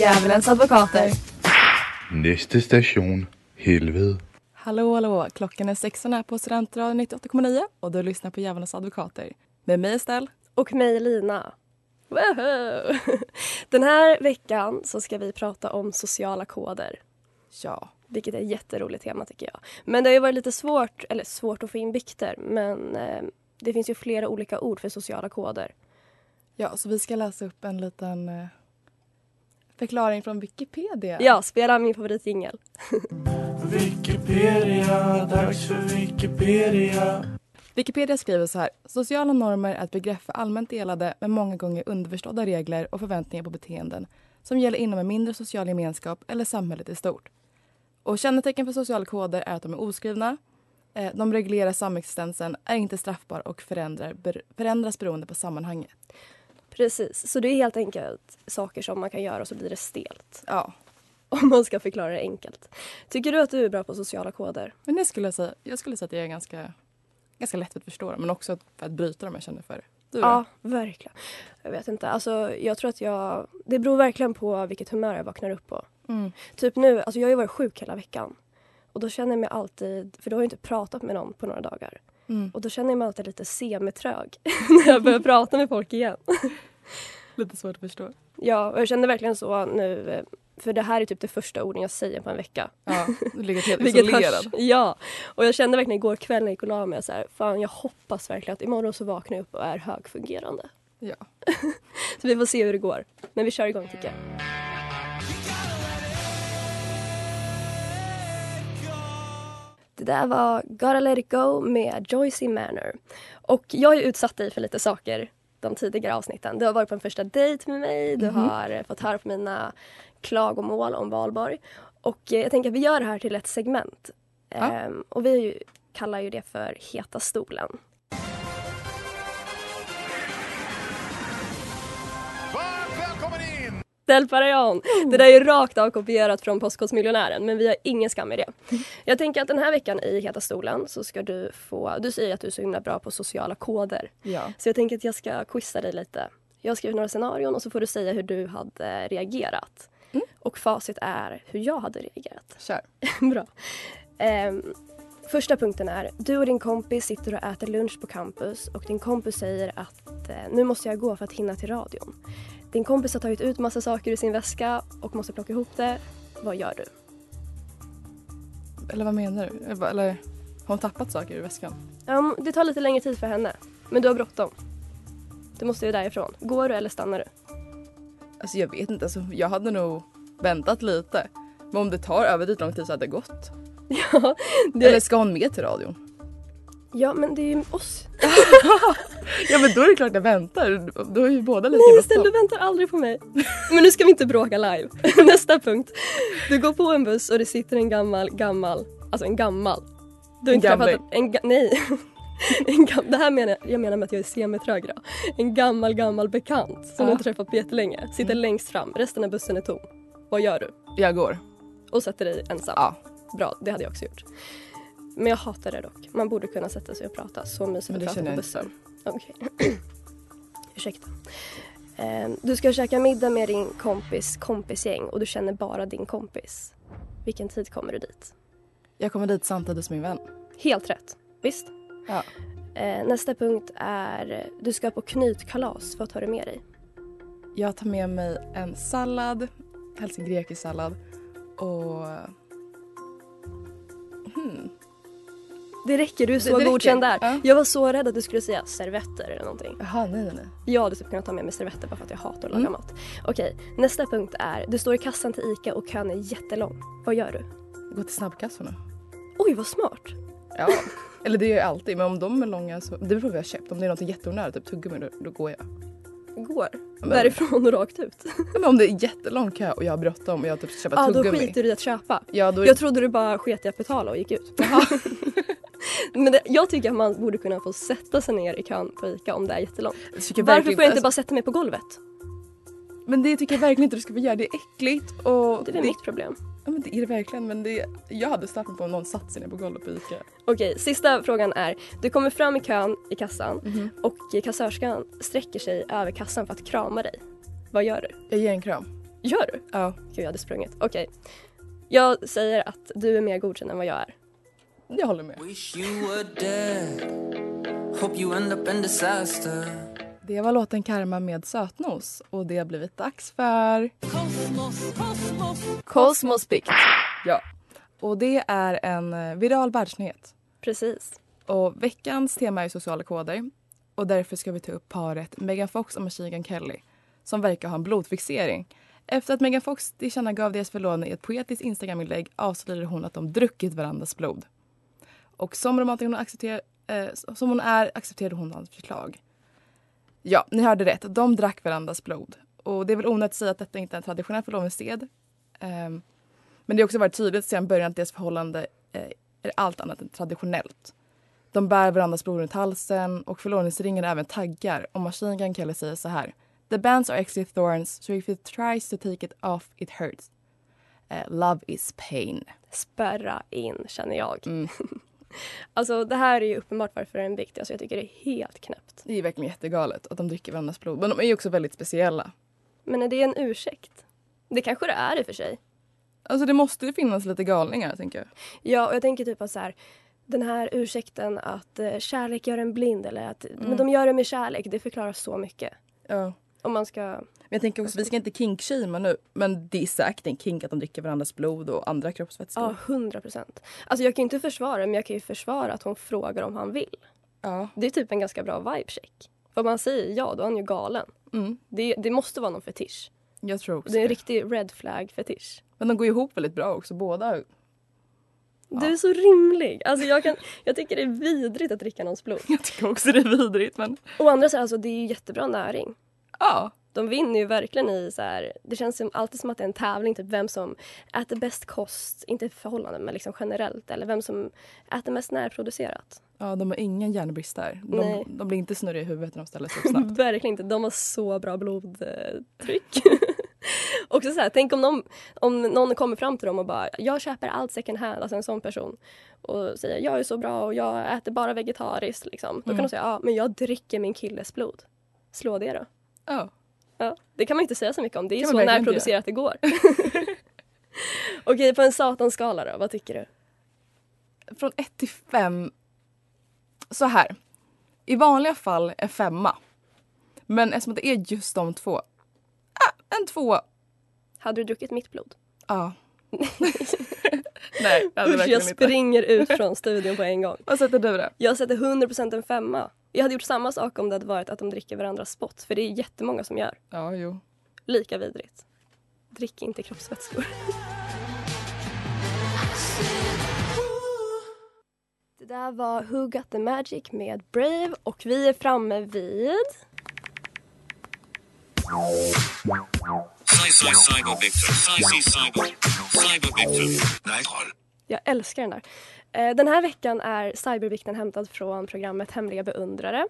Djävulens advokater. Næste station, helvede. Hallå, hallå. Klockan är 16 här på Studentradion 98,9 och du lyssnar på Djävulens advokater. Med mig Estelle. Och mig Lina. Woho! Den här veckan så ska vi prata om sociala koder. Ja. Vilket är ett jätteroligt tema tycker jag. Men det har ju varit lite svårt, eller svårt att få in bikter. Men eh, det finns ju flera olika ord för sociala koder. Ja, så vi ska läsa upp en liten eh, förklaring från Wikipedia. Ja, spela min favoritjingel. Wikipedia, dags för Wikipedia. Wikipedia skriver så här. Sociala normer är ett begrepp för allmänt delade men många gånger underförstådda regler och förväntningar på beteenden som gäller inom en mindre social gemenskap eller samhället i stort. Och kännetecken för sociala koder är att de är oskrivna, eh, de reglerar samexistensen, är inte straffbara och förändras beroende på sammanhanget. Precis, så det är helt enkelt saker som man kan göra och så blir det stelt. Ja, Om man ska förklara det enkelt. Tycker du att du är bra på sociala koder? men det skulle jag säga. Jag skulle säga att jag är ganska, ganska lätt att förstå dem, men också för att bryta dem jag känner för. Du? Ja, verkligen. Jag vet inte. Alltså, jag tror att jag... Det beror verkligen på vilket humör jag vaknar upp på. Mm. Typ nu, alltså jag har ju varit sjuk hela veckan. Och då känner jag mig alltid, för då har jag inte pratat med någon på några dagar. Mm. Och då känner jag mig alltid lite semitrög när jag börjar prata med folk igen. Lite svårt att förstå. Ja, och jag känner verkligen så nu. eh, För det här är typ det första orden jag säger på en vecka. Ja, du ligger helt isolerad. hörs, ja, och jag kände verkligen igår kväll när jag gick och la mig så här, fan jag hoppas verkligen att imorgon så vaknar jag upp och är högfungerande. Ja. Så vi får se hur det går. Men vi kör igång tycker jag. Det där var Gotta Let It Go med Joycey Manor. Och jag har ju utsatt dig för lite saker de tidigare avsnitten. Du har varit på en första dejt med mig, du har eh, fått höra på mina klagomål om valborg. Och eh, jag tänker att vi gör det här till ett segment. Ja. Ehm, och vi kallar ju det för Heta stolen. Del Parajon. Det där är ju rakt av kopierat från Postkodmiljonären men vi har ingen skam i det. Jag tänker att den här veckan i Heta stolen så ska du få, du säger att du är så himla bra på sociala koder. ja. Så jag tänker att jag ska quizza dig lite. Jag har skrivit några scenarion och så får du säga hur du hade reagerat. Och facit är hur jag hade reagerat. Kör. Bra. Ehm, första punkten är, du och din kompis sitter och äter lunch på campus och din kompis säger att eh, nu måste jag gå för att hinna till radion. Din kompis har tagit ut massa saker ur sin väska och måste plocka ihop det. Vad gör du? Eller vad menar du? Eller har hon tappat saker ur väskan? Um, det tar lite längre tid för henne, men du har bråttom. Du måste ju därifrån. Går du eller stannar du? Alltså jag vet inte, alltså, jag hade nog väntat lite. Men om det tar överdrivet lång tid så hade det gått. Ja, det, Eller ska hon med till radion? ja, men det är ju oss. Ja men då är det klart jag väntar. Då är ju båda lika Nej, Stella, du väntar aldrig på mig. Men nu ska vi inte bråka live. Nästa punkt. Du går på en buss och det sitter en gammal, gammal, alltså en gammal. Du har En inte träffat gamling. en, ga- nej. En gam, det här menar jag, jag menar med att jag är semitrög idag. En gammal, gammal bekant som Ja. du inte träffat på jättelänge. Sitter längst fram, resten av bussen är tom. Vad gör du? Jag går. Och sätter dig ensam. Ja. Bra, det hade jag också gjort. Men jag hatar det dock. Man borde kunna sätta sig och prata. Så mysigt att prata på jag inte Okej. Ursäkta. Eh, Du ska käka middag med din kompis kompisgäng och du känner bara din kompis. Vilken tid kommer du dit? Jag kommer dit samtidigt som min vän. Helt rätt. Visst? Ja. Eh, Nästa punkt är du ska på knytkalas. Vad tar du med dig? Jag tar med mig en sallad, helst en grekisk sallad och... Hmm. Det räcker, du är så Det- det godkänd där. Ja. Jag var så rädd att du skulle säga servetter eller någonting. Jaha, nej nej nej. Jag hade typ kunnat ta med mig servetter bara för att jag hatar att laga Mm. mat. Okej, nästa punkt är du står i kassan till ICA och kön är jättelång. Vad gör du? Gå till snabbkassorna. Oj, vad smart! Ja. Eller det gör jag alltid, men om de är långa så... Det beror på vad jag har köpt. Om det är något jätteonödigt, typ tuggummi, då, då går jag. Går. men- Därifrån och rakt ut. Men om det är jättelång kö och jag har bråttom och jag typ ska köpa Ja, då tuggummi. skiter du i att köpa. Ja, då är... Jag trodde du bara sket i att betala och gick ut. Men det, jag tycker att man borde kunna få sätta sig ner i kön på ICA om det är jättelångt. Varför får jag inte alltså, bara sätta mig på golvet? Men det tycker jag verkligen inte du ska få göra. Det är äckligt och... Det är väl mitt problem. Ja, men det är det verkligen. Men det... Jag hade stört mig på om någon satt sig ner på golvet på ICA. Okej, sista frågan är. Du kommer fram i kön i kassan Mhm. och kassörskan sträcker sig över kassan för att krama dig. Vad gör du? Jag ger en kram. Gör du? Ja. Gud, jag hade sprungit. Okej. Jag säger att du är mer godkänd än vad jag är. Jag håller med. Det var låten Karma med sötnos och det har blivit dags för... Kosmospikt. Ja. Och det är en eh, viral världsnyhet. Precis. Och veckans tema är sociala koder. Och därför ska vi ta upp paret Megan Fox och Machine Kelly som verkar ha en blodfixering. Efter att Megan Fox tillkännagav deras förlovning i ett poetiskt Instagram-inlägg avslöjade hon att de druckit varandras blod. Och som romantiker hon accepter, eh, som hon är accepterade hon hans förslag. Ja, ni hörde rätt. De drack varandras blod. Och det är väl onödigt att säga att detta inte är en traditionell förlovningssed. Ehm, men det har också varit tydligt sedan början att deras förhållande eh, är allt annat än traditionellt. De bär varandras blod runt halsen och förlovningsringen även taggar. Och Machine Gun Kelly säger så här. The bands are actually thorns, so if it tries to take it off it hurts. Eh, love is pain. Spärra in, känner jag. Mm. Alltså, det här är ju uppenbart varför den är viktig. Alltså, jag tycker det är helt knäppt. Det är verkligen jättegalet att de dricker varandras blod. Men de är ju också väldigt speciella. Men är det en ursäkt? Det kanske det är i och för sig. Alltså det måste ju finnas lite galningar tänker jag. Ja, och jag tänker typ att så här, den här ursäkten att eh, kärlek gör en blind eller att men de gör det med kärlek, det förklarar så mycket. Ja. Om man ska... Men jag tänker också, vi ska inte kinkshamea nu, men det är säkert en kink att de dricker varandras blod och andra kroppsvätskor. Ja, hundra procent. Alltså jag kan ju inte försvara men jag kan ju försvara att hon frågar om han vill. Ja. Det är typ en ganska bra vibe-check. För om man säger ja, då är han ju galen. Mm, Det, det måste vara någon fetisch. jag tror också Det är en det. riktig red flag-fetisch. Men de går ihop väldigt bra också, båda. Du är så rimlig. Alltså jag, kan, jag tycker det är vidrigt att dricka någons blod. Jag tycker också det är vidrigt men Å andra sidan, alltså, det är ju jättebra näring. Ja. De vinner ju verkligen i så här, det känns som, alltid som att det är en tävling, typ vem som äter bäst kost, inte i förhållanden men liksom generellt, eller vem som äter mest närproducerat. Ja, de har ingen järnbrist där. Nej. De, de blir inte snurriga i huvudet när de ställer sig upp snabbt. verkligen inte, de har så bra blodtryck. Också så här, tänk om, de, om någon kommer fram till dem och bara “jag köper allt second hand”, alltså en sån person och säger “jag är så bra och jag äter bara vegetariskt”. Liksom. Då kan de säga “ja, men jag dricker min killes blod”. Slå det då. Ja. Ja, det kan man inte säga så mycket om. Det är Kan så närproducerat det går. Okej, på en satanskala då, vad tycker du? Från 1 till 5. Så här. I vanliga fall en femma. Men eftersom det är just de två. Ah, en tvåa. Hade du druckit mitt blod? Ja. Nej, det hade Usch, verkligen jag inte. springer ut från studion på en gång. Vad sätter du då? Jag sätter 100% en femma. Jag hade gjort samma sak om det hade varit att de dricker varandras spott. För det är jättemånga som gör. Ja, jo. Lika vidrigt. Drick inte kroppsvätskor. Det där var Who Got The Magic med Brave och vi är framme vid... Jag älskar den där. Eh, den här veckan är cybervikten hämtad från programmet Hemliga beundrare.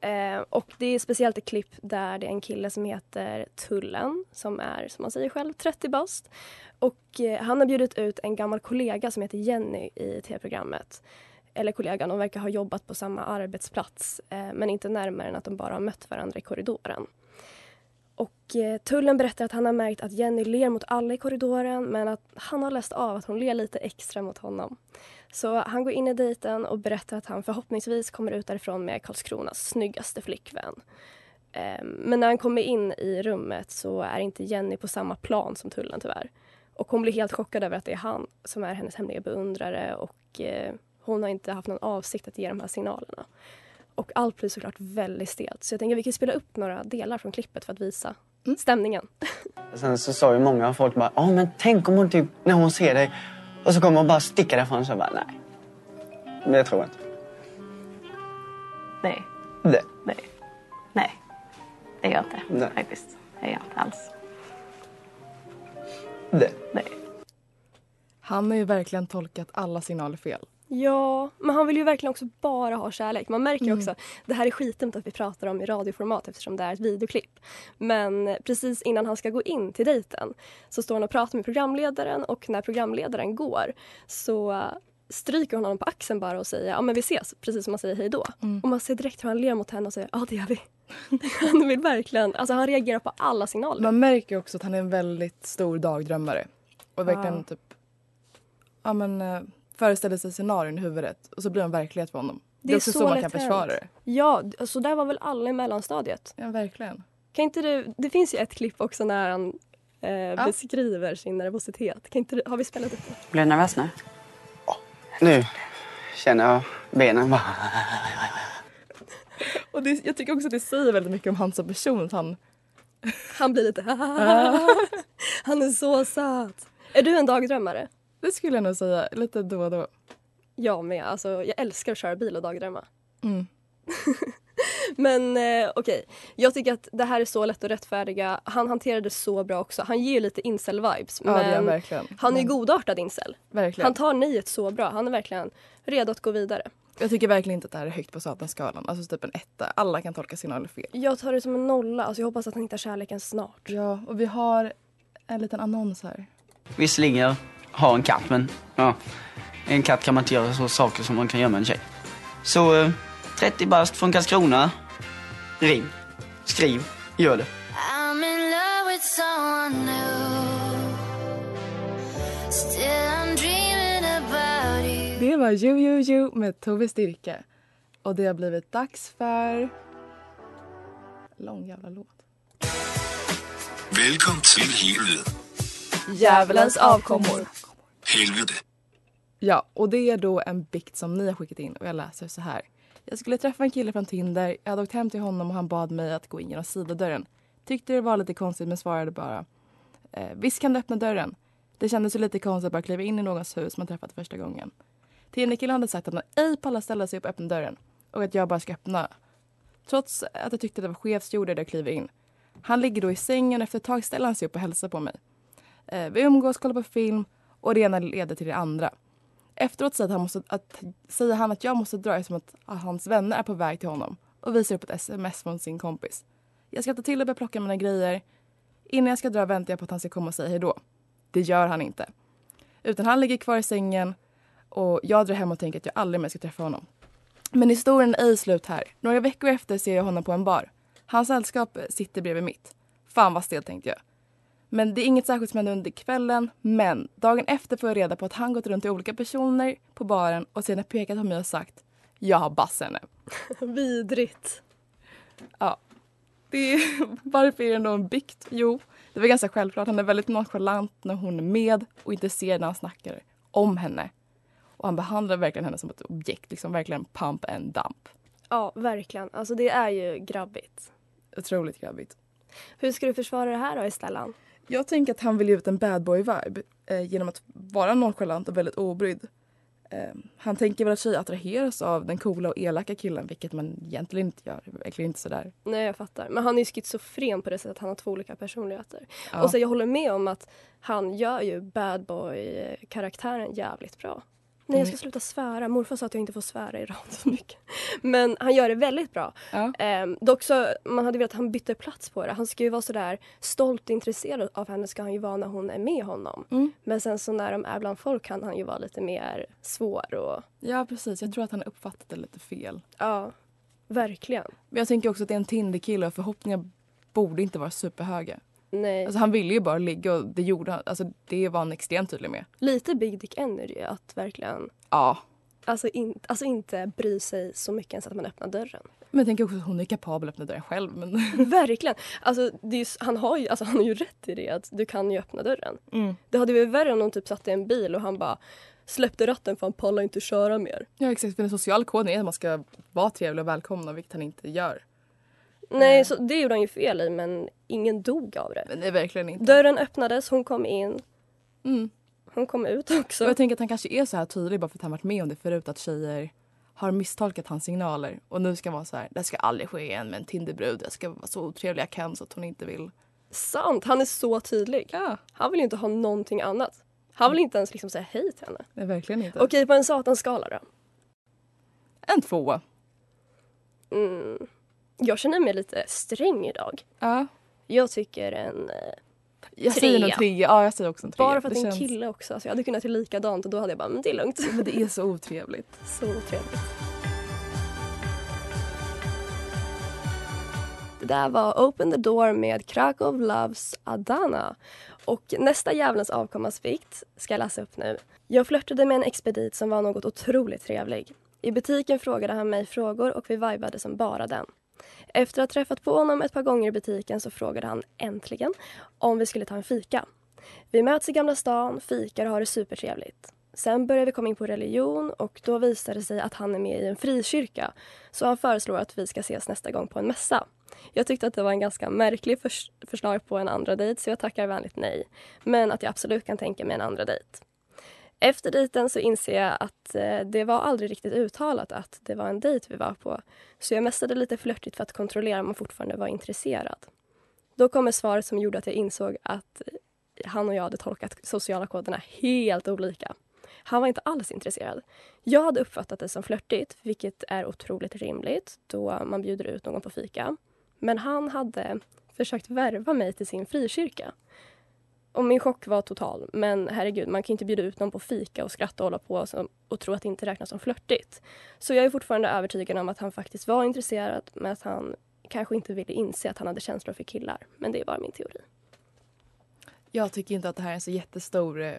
Eh, och det är speciellt ett klipp där det är en kille som heter Tullen som är, som man säger själv, 30 bast. Och eh, han har bjudit ut en gammal kollega som heter Jenny i tv-programmet. Eller kollegan, de verkar ha jobbat på samma arbetsplats eh, men inte närmare än att de bara har mött varandra i korridoren. Och eh, Tullen berättar att han har märkt att Jenny ler mot alla i korridoren men att han har läst av att hon ler lite extra mot honom. Så han går in i dejten och berättar att han förhoppningsvis kommer ut därifrån med Karlskronas snyggaste flickvän. Eh, men när han kommer in i rummet så är inte Jenny på samma plan som Tullen tyvärr. Och hon blir helt chockad över att det är han som är hennes hemliga beundrare och eh, hon har inte haft någon avsikt att ge de här signalerna. Och allt blir såklart väldigt stelt. Så jag tänker att vi kan spela upp några delar från klippet för att visa stämningen. Sen så sa ju många folk bara, ja men tänk om hon typ, när hon ser dig och så kommer hon bara sticka därifrån så bara, nej. Men jag tror inte. Nej. Det. Nej. Nej. Det gör jag inte nej. faktiskt. Det gör jag inte alls. Det. Nej. Han har ju verkligen tolkat alla signaler fel. Ja, men han vill ju verkligen också bara ha kärlek. Man märker Mm. också, det här är skitdumt att vi pratar om i radioformat eftersom det är ett videoklipp. Men precis innan han ska gå in till dejten så står han och pratar med programledaren och när programledaren går så stryker hon honom på axeln bara och säger ja men vi ses, precis som man säger hej då. Mm. Och man ser direkt hur han ler mot henne och säger ja det gör vi. han vill verkligen, alltså han reagerar på alla signaler. Man märker också att han är en väldigt stor dagdrömmare. Och verkligen Ja. typ ja, men, föreställer sig scenarion i huvudet och så blir de verklighet för honom. Det är, också så, man kan försvara det. Ja, så där var väl alla i mellanstadiet. Ja, verkligen. Kan inte du, det finns ju ett klipp också när han eh, beskriver sin nervositet. Kan inte du, har vi spelat upp det? Blir du nervös nu? Nu känner jag benen bara... Och det, jag tycker också att det säger väldigt mycket om han som person. Han, Han blir lite Han är så söt. Är du en dagdrömmare? Det skulle jag nog säga lite då och då. Jag med. Alltså, jag älskar att köra bil och dagdrömma. Mm. Men eh, okej, jag tycker att det här är så lätt att rättfärdiga. Han hanterade det så bra också. Han ger ju lite incel-vibes. Ja, det är han men verkligen. han är ju Men- godartad incel. Verkligen. Han tar nejet så bra. Han är verkligen redo att gå vidare. Jag tycker verkligen inte att det här är högt på Satanskalan. Alltså typ en etta. Alla kan tolka signaler fel. Jag tar det som en nolla. Alltså, jag hoppas att han hittar kärleken snart. Ja, och vi har en liten annons här. Visserligen har en katt, men ja. En katt kan man inte göra så saker som man kan göra med en tjej. Så eh, 30 bast från Karlskrona. Ring. Skriv. Gör det. I'm in love with someone new. Still I'm dreaming about you. Det var You You You med Tove Styrke. Och det har blivit dags för... Lång jävla låt. Velkommen til helvede. Djävulens avkommor. Helvete. Ja, och det är då en bikt som ni har skickat in och jag läser så här. Jag skulle träffa en kille från Tinder. Jag hade åkt hem till honom och han bad mig att gå in genom sidodörren. Tyckte det var lite konstigt men svarade bara. Eh, Visst kan du öppna dörren. Det kändes ju lite konstigt att bara kliva in i någons hus man träffat första gången. Tinderkillen hade sagt att han ej pallar ställa sig upp och öppna dörren och att jag bara ska öppna. Trots att jag tyckte det var skevt så gjorde jag det och kliver in. Han ligger då i sängen och efter ett tag ställer han sig upp och hälsar på mig. Eh, vi umgås, kollar på film och det ena leder till det andra. Efteråt säger han, måste, att, säger han att jag måste dra eftersom att att hans vänner är på väg till honom och visar upp ett sms från sin kompis. Jag skrattar till och börjar plocka mina grejer. Innan jag ska dra väntar jag på att han ska komma och säga hejdå. Det gör han inte. Utan han ligger kvar i sängen och jag drar hem och tänker att jag aldrig mer ska träffa honom. Men historien är ej slut här. Några veckor efter ser jag honom på en bar. Hans sällskap sitter bredvid mitt. Fan vad stelt tänkte jag. Men det är inget särskilt som händer under kvällen. Men dagen efter får jag reda på att han gått runt till olika personer på baren och sedan pekat på mig och sagt jag har bass henne. Vidrigt. Ja. Det är, varför är det ändå en bikt? Jo, det var ganska självklart. Han är väldigt nonchalant när hon är med och inte ser när han snackar om henne. Och han behandlar verkligen henne som ett objekt, liksom verkligen pump and dump. Ja, verkligen. Alltså det är ju grabbigt. Otroligt grabbigt. Hur ska du försvara det här då, Estellan? Jag tänker att han vill ge ut en bad boy-vibe eh, genom att vara nonchalant och väldigt obrydd. Eh, han tänker väl att tjejer attraheras av den coola och elaka killen, vilket man egentligen inte gör. Verkligen inte sådär. Nej, jag fattar. Men han är ju schizofren på det sättet att han har två olika personligheter. Ja. Och så jag håller med om att han gör ju bad boy-karaktären jävligt bra. Nej, jag ska Mm. sluta svära. Morfar sa att jag inte får svära i radio så mycket. Men han gör det väldigt bra. Ja. Ehm, dock så, man hade velat att han bytte plats på det. Han ska ju vara sådär stolt intresserad av henne ska han ju vara när hon är med honom. Mm. Men sen så när de är bland folk kan han ju vara lite mer svår och Ja, precis. Jag tror att han uppfattat det lite fel. ja, verkligen. Men jag tänker också att det är en Tinder-kille och förhoppningar borde inte vara superhöga. Nej. Alltså han ville ju bara ligga och det gjorde han. Alltså det var han extremt tydlig med. Lite big dick energy att verkligen Ja. Alltså, in, alltså inte bry sig så mycket ens att man öppnar dörren. Men jag tänker också att hon är kapabel att öppna dörren själv. Men... Verkligen. Alltså, ju, han, har ju, alltså, han har ju rätt i det att du kan ju öppna dörren. Mm. Det hade varit värre om någon typ satt i en bil och han bara släppte ratten för han pallar inte köra mer. Ja exakt, för den sociala koden är att man ska vara trevlig och välkomna vilket han inte gör. Nej, så det gjorde han ju fel i men ingen dog av det. Men det är verkligen inte. Dörren öppnades, hon kom in. Mm. Hon kom ut Och också. jag tänker att han kanske är så här tydlig bara för att han varit med om det förut att tjejer har misstolkat hans signaler och nu ska vara så här, det ska aldrig ske igen med en Tinderbrud. Jag ska vara så otrevlig jag kan så att hon inte vill. Sant, han är så tydlig. Ja. Han vill ju inte ha någonting annat. Han vill inte ens liksom säga hej till henne. Nej, verkligen inte. Okej, på en satanskala då? En tvåa. Mm. Jag känner mig lite sträng idag. Ja. Jag tycker en... eh, Jag säger nog Trea. trea. Ja, jag säger också en trea. Bara för att det är en känns- kille också. Alltså jag hade kunnat till likadant och då hade jag bara, men det är lugnt. Men det är så otrevligt. Så otrevligt. Det där var Open the Door med Krakow Loves Adana. Och nästa Djävulens avkommas vikt ska jag läsa upp nu. Jag flörtade med en expedit som var något otroligt trevlig. I butiken frågade han mig frågor och vi vibade som bara den. Efter att ha träffat på honom ett par gånger i butiken så frågade han äntligen om vi skulle ta en fika. Vi möts i Gamla stan, fikar och har det supertrevligt. Sen börjar vi komma in på religion och då visar det sig att han är med i en frikyrka. Så han föreslår att vi ska ses nästa gång på en mässa. Jag tyckte att det var en ganska märklig förs- förslag på en andra dejt så jag tackar vänligt nej. Men att jag absolut kan tänka mig en andra dejt. Efter dejten så inser jag att eh, det var aldrig riktigt uttalat att det var en dejt vi var på. Så jag messade lite flörtigt för att kontrollera om han fortfarande var intresserad. Då kommer svaret som gjorde att jag insåg att eh, han och jag hade tolkat sociala koderna helt olika. Han var inte alls intresserad. Jag hade uppfattat det som flörtigt, vilket är otroligt rimligt då man bjuder ut någon på fika. Men han hade försökt värva mig till sin frikyrka. Och min chock var total. Men herregud, man kan inte bjuda ut någon på fika och skratta och hålla på som, och tro att det inte räknas som flörtigt. Så jag är fortfarande övertygad om att han faktiskt var intresserad men att han kanske inte ville inse att han hade känslor för killar. Men det är bara min teori. Jag tycker inte att det här är en så jättestor eh,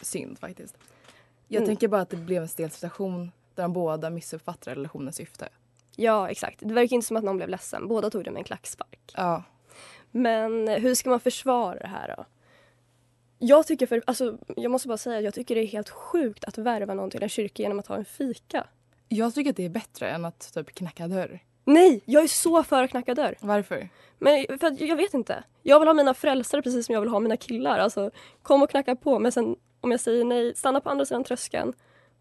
synd faktiskt. Jag Mm. tänker bara att det blev en stel situation där de båda missuppfattar relationens syfte. Ja, exakt. Det verkar inte som att någon blev ledsen. Båda tog det med en klackspark. Ja. Men hur ska man försvara det här då? Jag tycker för, alltså, jag måste bara säga jag tycker det är helt sjukt att värva någon till en kyrka genom att ha en fika. Jag tycker att det är bättre än att typ knacka dörr. Nej, jag är så för att knacka dörr. Varför? Men för att, jag vet inte. Jag vill ha mina frälsare precis som jag vill ha mina killar. Alltså, kom och knacka på. Men sen om jag säger nej, stanna på andra sidan tröskeln.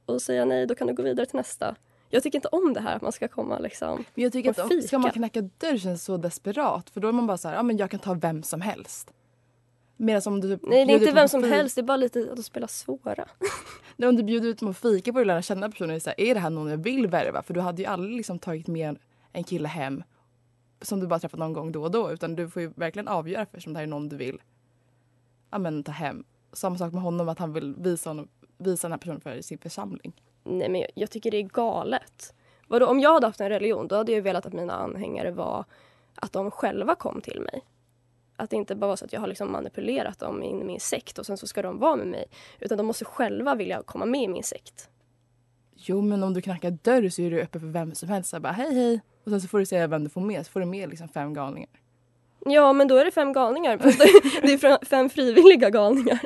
Och säger jag nej, då kan du gå vidare till nästa. Jag tycker inte om det här att man ska komma liksom Men jag tycker på att fika. ska man knacka dörr känns så desperat. För då är man bara så här, ja men jag kan ta vem som helst. Medan om du typ Nej, det är inte vem som på helst. Det är bara lite att de spelar svåra. Nej, om du bjuder ut dem att fika du lära känna personen. Så här, är det här någon jag vill värva? För du hade ju aldrig liksom tagit med en kille hem som du bara träffat någon gång då och då. Utan du får ju verkligen avgöra först om det här är någon du vill ja, men, ta hem. Samma sak med honom, att han vill visa, honom, visa den här personen för sin församling. Nej, men jag, jag tycker det är galet. Vadå, om jag hade haft en religion då hade jag velat att mina anhängare var att de själva kom till mig. Att det inte bara var så att jag har liksom manipulerat dem in i min sekt och sen så ska de vara med mig. Utan de måste själva vilja komma med i min sekt. Jo, men om du knackar dörr så är du öppen för vem som helst. Så bara, hej, hej. Och sen så får du säga vem du får med. Så får du med liksom fem galningar. Ja, men då är det fem galningar. Det- är fem frivilliga galningar.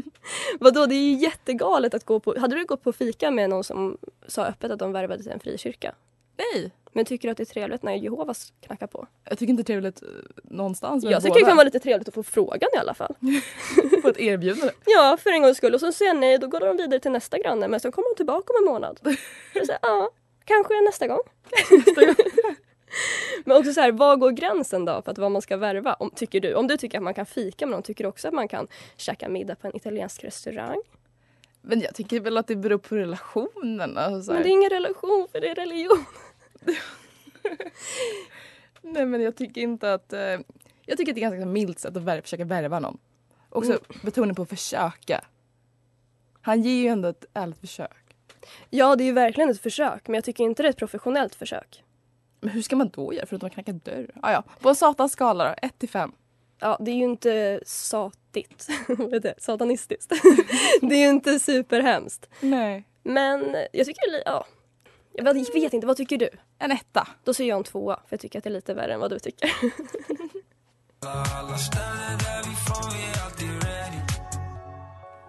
Vadå, det är ju jättegalet att gå på... Hade du gått på fika med någon som sa öppet att de värvade till en frikyrka? Nej. Men tycker du att det är trevligt när Jehovas knackar på? Jag tycker inte det är trevligt eh, någonstans. Jag tycker det kan vara lite trevligt att få frågan i alla fall. Få ett erbjudande. Ja, för en gångs skull. Och så säger jag nej, då går de vidare till nästa granne. Men sen kommer de tillbaka om en månad. Jag säger, ja, kanske nästa gång. men också så här, var går gränsen då för att vad man ska värva? Om, tycker du? Om du tycker att man kan fika med någon, tycker du också att man kan käka middag på en italiensk restaurang? Men jag tycker väl att det beror på relationen. Alltså, så. Men det är ingen relation, för det är religion. Nej men jag tycker inte att... Eh, jag tycker att det är ganska milt sätt att vär- försöka värva någon. Också Mm. betoning på försöka. Han ger ju ändå ett ärligt försök. Ja, det är ju verkligen ett försök, men jag tycker inte det är ett professionellt försök. Men hur ska man då göra förutom att knacka dörr? Ah, ja. På en satans skala då, 1 till 5. Ja, det är ju inte satigt. Satanistiskt. det är ju inte superhemskt. Nej. Men jag tycker ja. Jag vet, jag vet inte, vad tycker du? En etta. Då säger jag en tvåa, för jag tycker att det är lite värre än vad du tycker.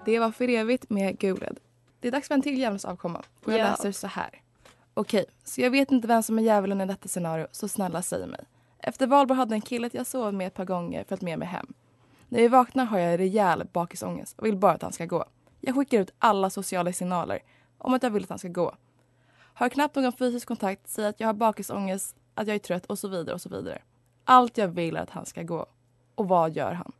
Det var för evigt med Guled. Det är dags för en till djävulens avkomma. Och jag Ja. läser så här. Okej, så jag vet inte vem som är djävulen i detta scenario, så snälla säg mig. Efter valborg hade en kille jag sov med ett par gånger följt med mig hem. När jag vaknar har jag rejäl bakisångest och vill bara att han ska gå. Jag skickar ut alla sociala signaler om att jag vill att han ska gå. Har knappt någon fysisk kontakt, säger att jag har bakisångest, att jag är trött och så vidare och så vidare. Allt jag vill är att han ska gå. Och vad gör han?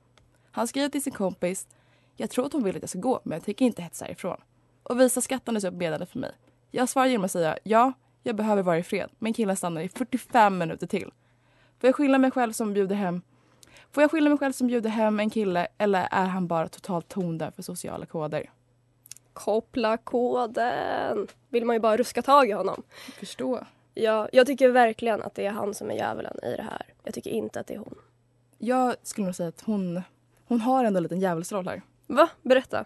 Han skriver till sin kompis. Jag tror att hon vill att jag ska gå, men jag tänker inte hetsa ifrån. Och visar skattandes upp meddelandet för mig. Jag svarar genom att säga ja, jag behöver vara i fred, men killen stannar i 45 minuter till. Får jag skylla mig själv som bjuder hem Får jag skylla mig själv som bjuder hem en kille eller är han bara totalt tondöv för sociala koder? Koppla koden! Vill man ju bara ruska tag i honom. Förstå. Ja, jag tycker verkligen att det är han som är djävulen i det här. Jag tycker inte att det är hon. Jag skulle nog säga att hon, hon har ändå en liten djävulsroll här. Va? Berätta.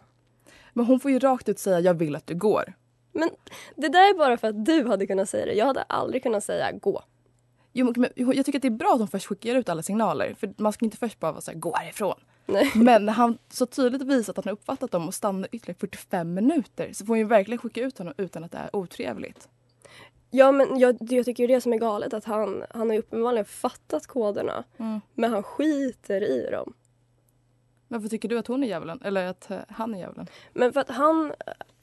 Men hon får ju rakt ut säga jag vill att du går. Men det där är bara för att du hade kunnat säga det. Jag hade aldrig kunnat säga gå. Jo, men jag tycker att det är bra att hon först skickar ut alla signaler. För man ska inte först bara vara så här, gå härifrån. Nej. Men han så tydligt visar att han uppfattat dem och stannar ytterligare 45 minuter så får hon ju verkligen skicka ut honom utan att det är otrevligt. Ja, men jag, jag tycker det som är galet att han, han har ju uppenbarligen fattat koderna. Mm. Men han skiter i dem. Varför tycker du att hon är djävulen? Eller att eh, han är djävulen? Men för att han...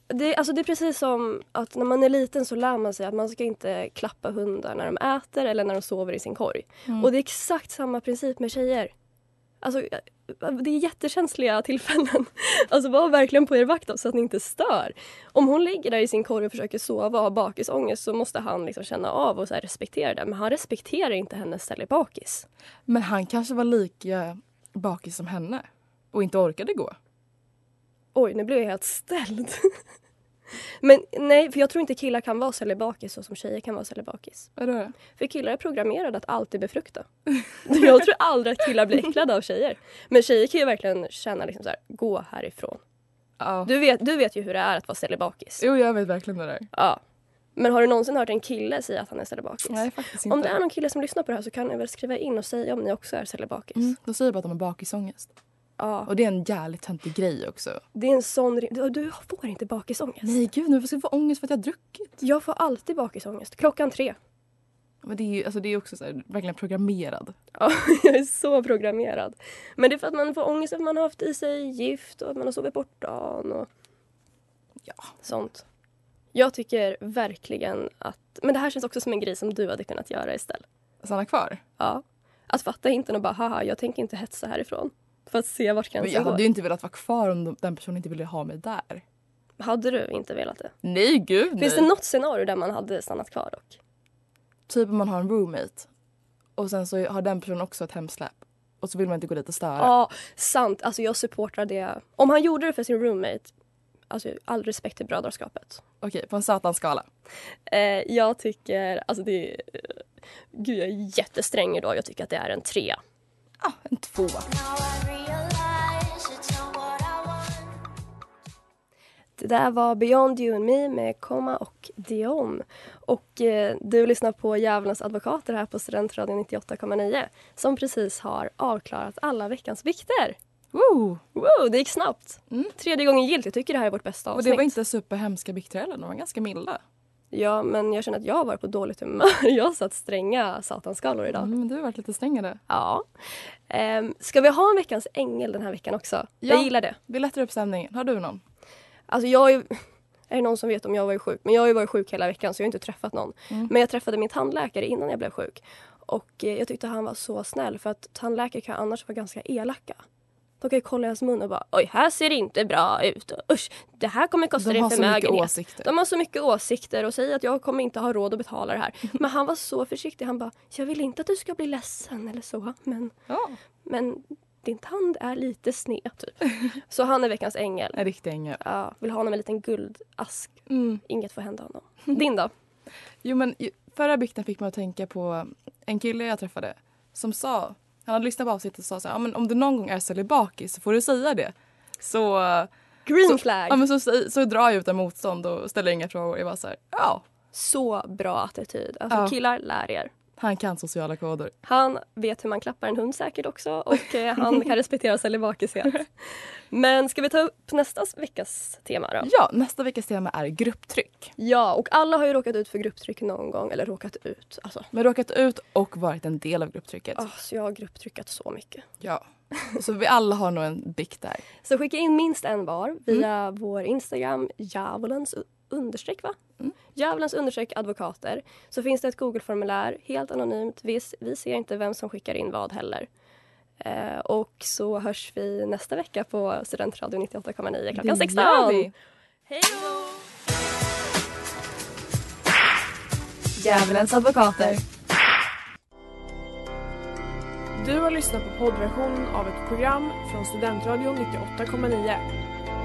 Det, alltså det är precis som att när man är liten så lär man sig att man ska inte klappa hundar när de äter eller när de sover i sin korg. Mm. Och det är exakt samma princip med tjejer. Alltså, det är jättekänsliga tillfällen. Alltså var verkligen på er vakt så att ni inte stör. Om hon ligger där i sin korg och försöker sova och har bakisångest så måste han liksom känna av och respektera det. Men han respekterar inte hennes ställe bakis. Men han kanske var lika bakis som henne och inte orkade gå. Oj, nu blev jag helt ställd. Men nej, för jag tror inte killar kan vara cellibakis så som tjejer kan vara cellibakis. Vadå? För killar är programmerade att alltid befrukta. jag tror aldrig att killar blir äcklade av tjejer. Men tjejer kan ju verkligen känna liksom så här, gå härifrån. Ja. Du, vet, du vet ju hur det är att vara cellibakis. Jo, jag vet verkligen det där. Ja. Men har du någonsin hört en kille säga att han är cellibakis? Nej, faktiskt inte. Om det är någon kille som lyssnar på det här så kan ni väl skriva in och säga om ni också är cellibakis. Mm, de säger bara att de har bakisångest. Ja. Och det är en jävligt töntig grej också. Det är en sån... Du, får inte bakisångest. Nej gud, nu ska jag få ångest för att jag har druckit. Jag får alltid bakisångest. Klockan tre. Men det är ju alltså, det är också så här, verkligen programmerad. Ja, jag är så programmerad. Men det är för att man får ångest för att man har haft i sig gift och att man har sovit bort dagen och ja. sånt. Jag tycker verkligen att... Men det här känns också som en grej som du hade kunnat göra istället. Stanna kvar? Ja. Att fatta inte och bara haha, jag tänker inte hetsa härifrån. För att se vart gränsen jag går. hade ju inte velat vara kvar om de- den personen inte ville ha mig där. Hade du inte velat det? Nej gud Finns nej. det något scenario där man hade stannat kvar dock? Typ om man har en roommate och sen så har den personen också ett hemsläp och så vill man inte gå dit och störa. Ja, sant. Alltså jag supportar det. Om han gjorde det för sin roommate, alltså all respekt till brödraskapet. Okej, på en satanskala. Eh, jag tycker, alltså det är... Gud, jag är jättesträng idag. Jag tycker att det är en tre. Ah, en två. Det där var Beyond You and Me med Komma och Dion. Och eh, du lyssnar på Djävulens advokater här på Studentradion 98,9 som precis har avklarat alla veckans vikter. Woo! Wow, det gick snabbt. Tredje gången gillt. Jag tycker det här är vårt bästa Och avsnitt. det var inte superhemska bikter heller, de var ganska milda. Ja, men jag känner att jag har varit på dåligt humör. Jag har satt stränga satanskalor idag. Mm, men du har varit lite strängare. Ja. Um, ska vi ha en veckans ängel den här veckan också? Jag gillar det. Vi lättar upp stämningen. Har du någon? Alltså jag är, är det någon som vet om jag var sjuk? Men jag har ju varit sjuk hela veckan så jag har inte träffat någon. Mm. Men jag träffade min tandläkare innan jag blev sjuk. Och eh, jag tyckte han var så snäll för att tandläkare kan annars vara ganska elaka. De kan ju kolla i hans mun och bara oj här ser det inte bra ut. Och, Usch, det här kommer kosta dig en förmögenhet. De har så mycket åsikter och säger att jag kommer inte ha råd att betala det här. Men han var så försiktig. Han bara jag vill inte att du ska bli ledsen eller så. Men, Ja. men din tand är lite sned typ. Så han är veckans ängel. En riktig ängel. Ja, vill ha honom en liten guldask. Mm. Inget får hända honom. Din då? Jo men förra bikten fick mig att tänka på en kille jag träffade som sa, han hade lyssnat på avsnittet och sa så här, ja, men om du någon gång är celibakis så får du säga det. Så, Green så, flag. Ja, men så, så, så drar jag utan motstånd och ställer inga frågor. Jag var så här, ja. Så bra attityd. Alltså Ja. killar, lär er. Han kan sociala koder. Han vet hur man klappar en hund säkert också och eh, han kan respektera celibakishet. Men ska vi ta upp nästa veckas tema då? Ja, nästa veckas tema är grupptryck. Ja, och alla har ju råkat ut för grupptryck någon gång. Eller råkat ut. Alltså, Men råkat ut och varit en del av grupptrycket. oh, så jag har grupptryckat så mycket. Ja. Så vi alla har nog en bikt där. Så skicka in minst en var via vår Instagram, djävulens understreck va? Djävulens understreck advokater. Så finns det ett Google-formulär, helt anonymt. Vi, vi ser inte vem som skickar in vad heller. Eh, och så hörs vi nästa vecka på Studentradion 98,9 klockan Det 16. gör vi. Hej Djävulens advokater. Du har lyssnat på poddversion av ett program från Studentradion 98,9.